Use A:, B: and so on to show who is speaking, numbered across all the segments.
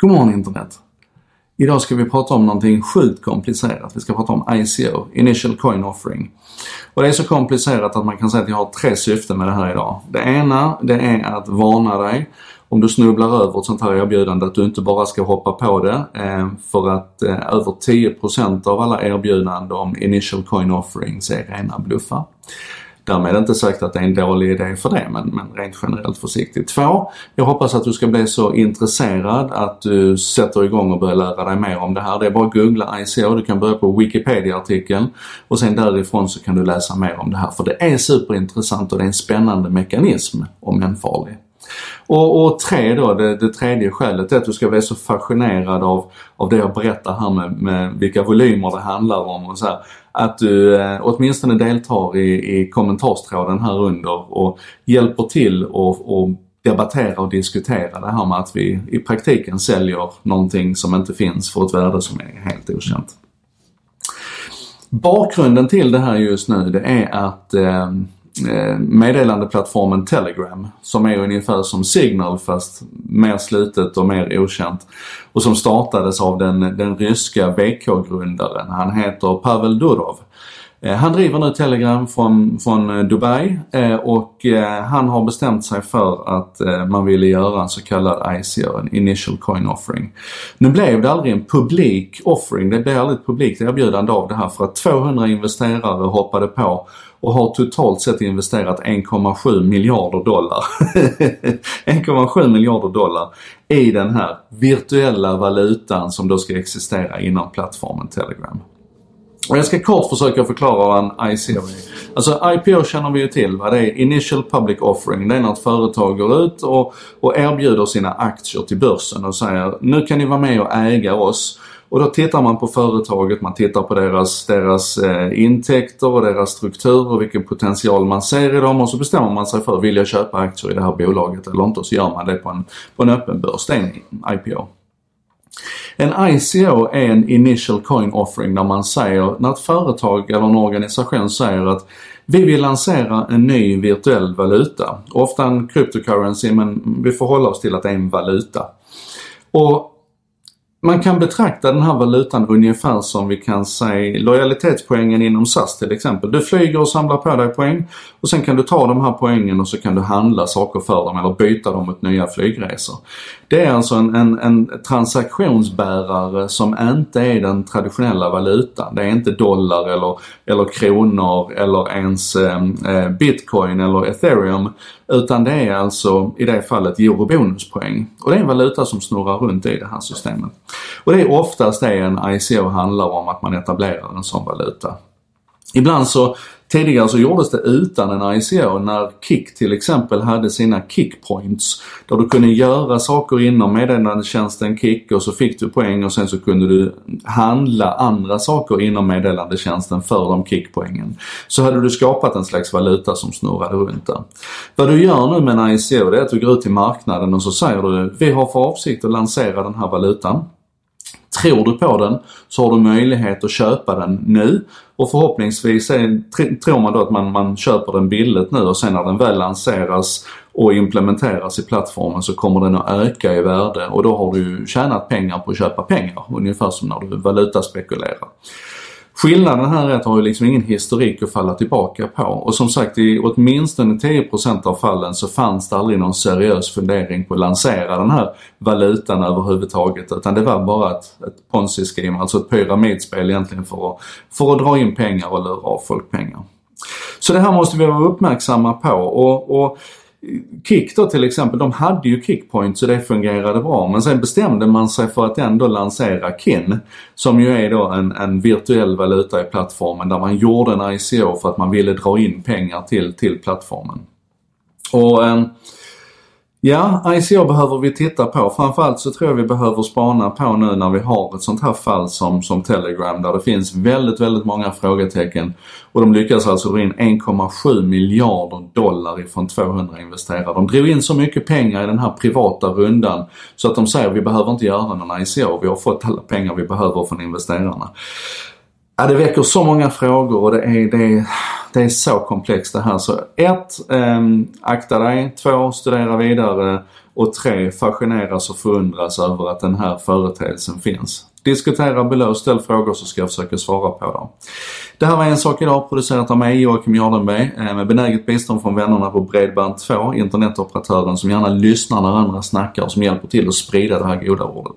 A: God morgon internet! Idag ska vi prata om någonting sjukt komplicerat. Vi ska prata om ICO, Initial Coin Offering. Och det är så komplicerat att man kan säga att jag har tre syften med det här idag. Det ena, det är att varna dig om du snubblar över ett sånt här erbjudande att du inte bara ska hoppa på det. Eh, för att eh, över 10% av alla erbjudanden om Initial Coin Offerings är rena bluffar. Därmed inte sagt att det är en dålig idé för det, men, men rent generellt försiktigt. Två, jag hoppas att du ska bli så intresserad att du sätter igång och börjar lära dig mer om det här. Det är bara att googla ICO, du kan börja på Wikipedia-artikeln och sen därifrån så kan du läsa mer om det här. För det är superintressant och det är en spännande mekanism, om än farlig. Och, och tre då, det, det, tredje skälet är att du ska bli så fascinerad av, av det jag berättar här med, med vilka volymer det handlar om och så här, Att du eh, åtminstone deltar i, i kommentarstråden här under och hjälper till och, och debattera och diskutera det här med att vi i praktiken säljer någonting som inte finns för ett värde som är helt okänt. Bakgrunden till det här just nu det är att Eh, Eh, meddelandeplattformen Telegram som är ungefär som Signal fast mer slutet och mer okänt. Och som startades av den, den ryska VK-grundaren. Han heter Pavel Durov. Eh, han driver nu Telegram från, från eh, Dubai eh, och han har bestämt sig för att man ville göra en så kallad ICO, en Initial Coin Offering. Nu blev det aldrig en publik offering, det blev aldrig ett publikt erbjudande av det här för att 200 investerare hoppade på och har totalt sett investerat 1,7 miljarder dollar. 1,7 miljarder dollar i den här virtuella valutan som då ska existera inom plattformen Telegram. Och jag ska kort försöka förklara vad en ICO är. Alltså IPO känner vi ju till. Va? Det är Initial Public Offering. Det är när ett företag går ut och, och erbjuder sina aktier till börsen och säger nu kan ni vara med och äga oss och då tittar man på företaget, man tittar på deras, deras eh, intäkter och deras struktur och vilken potential man ser i dem och så bestämmer man sig för, vill jag köpa aktier i det här bolaget eller inte? Och så gör man det på en, på en öppen börs. Det är en IPO. En ICO är en initial coin offering när man säger, när ett företag eller en organisation säger att vi vill lansera en ny virtuell valuta. Ofta en cryptocurrency men vi får hålla oss till att det är en valuta. Och man kan betrakta den här valutan ungefär som vi kan säga lojalitetspoängen inom SAS till exempel. Du flyger och samlar på dig poäng och sen kan du ta de här poängen och så kan du handla saker för dem eller byta dem mot nya flygresor. Det är alltså en, en, en transaktionsbärare som inte är den traditionella valutan. Det är inte dollar eller, eller kronor eller ens ehm, eh, bitcoin eller ethereum. Utan det är alltså i det fallet eurobonuspoäng. Och det är en valuta som snurrar runt i det här systemet. Och det är oftast det en ICO handlar om, att man etablerar en sån valuta. Ibland så Tidigare så gjordes det utan en ICO när Kik till exempel hade sina kickpoints. Där du kunde göra saker inom meddelandetjänsten Kik och så fick du poäng och sen så kunde du handla andra saker inom meddelandetjänsten för de kickpoängen. Så hade du skapat en slags valuta som snurrade runt där. Vad du gör nu med en ICO det är att du går ut till marknaden och så säger du vi har för avsikt att lansera den här valutan. Tror du på den så har du möjlighet att köpa den nu och förhoppningsvis är, tror man då att man, man köper den billigt nu och sen när den väl lanseras och implementeras i plattformen så kommer den att öka i värde och då har du tjänat pengar på att köpa pengar. Ungefär som när du valutaspekulerar. Skillnaden här är att du har ju liksom ingen historik att falla tillbaka på. Och som sagt i åtminstone 10% av fallen så fanns det aldrig någon seriös fundering på att lansera den här valutan överhuvudtaget. Utan det var bara ett, ett ponzi-scheme, alltså ett pyramidspel egentligen för att, för att dra in pengar och lura av folk pengar. Så det här måste vi vara uppmärksamma på. Och, och Kick då till exempel, de hade ju kickpoint så det fungerade bra. Men sen bestämde man sig för att ändå lansera KIN. Som ju är då en, en virtuell valuta i plattformen där man gjorde en ICO för att man ville dra in pengar till, till plattformen. Och eh, Ja, ICO behöver vi titta på. Framförallt så tror jag vi behöver spana på nu när vi har ett sånt här fall som, som Telegram där det finns väldigt, väldigt många frågetecken. Och de lyckas alltså dra in 1,7 miljarder dollar ifrån 200 investerare. De drog in så mycket pengar i den här privata rundan så att de säger vi behöver inte göra någon ICO. Vi har fått alla pengar vi behöver från investerarna. Ja, det väcker så många frågor och det är, det är, det är så komplext det här. Så ett, eh, akta dig. Två, studera vidare. Och tre, fascineras och förundras över att den här företeelsen finns. Diskutera below, ställ frågor så ska jag försöka svara på dem. Det här var En sak idag producerat av mig Joakim Jardenberg eh, med benäget bistånd från vännerna på Bredband2, internetoperatören som gärna lyssnar när andra snackar och som hjälper till att sprida det här goda ordet.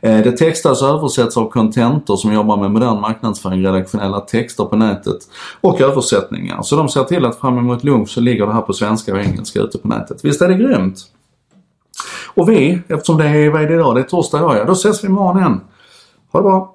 A: Eh, det textas och översätts av Contentor som jobbar med modern marknadsföring, redaktionella texter på nätet och översättningar. Så de ser till att fram emot lunch så ligger det här på svenska och engelska ute på nätet. Visst är det grymt? Och vi, eftersom det är, vad är det idag? Det är torsdag idag ja. Då ses vi imorgon igen. Ha det bra!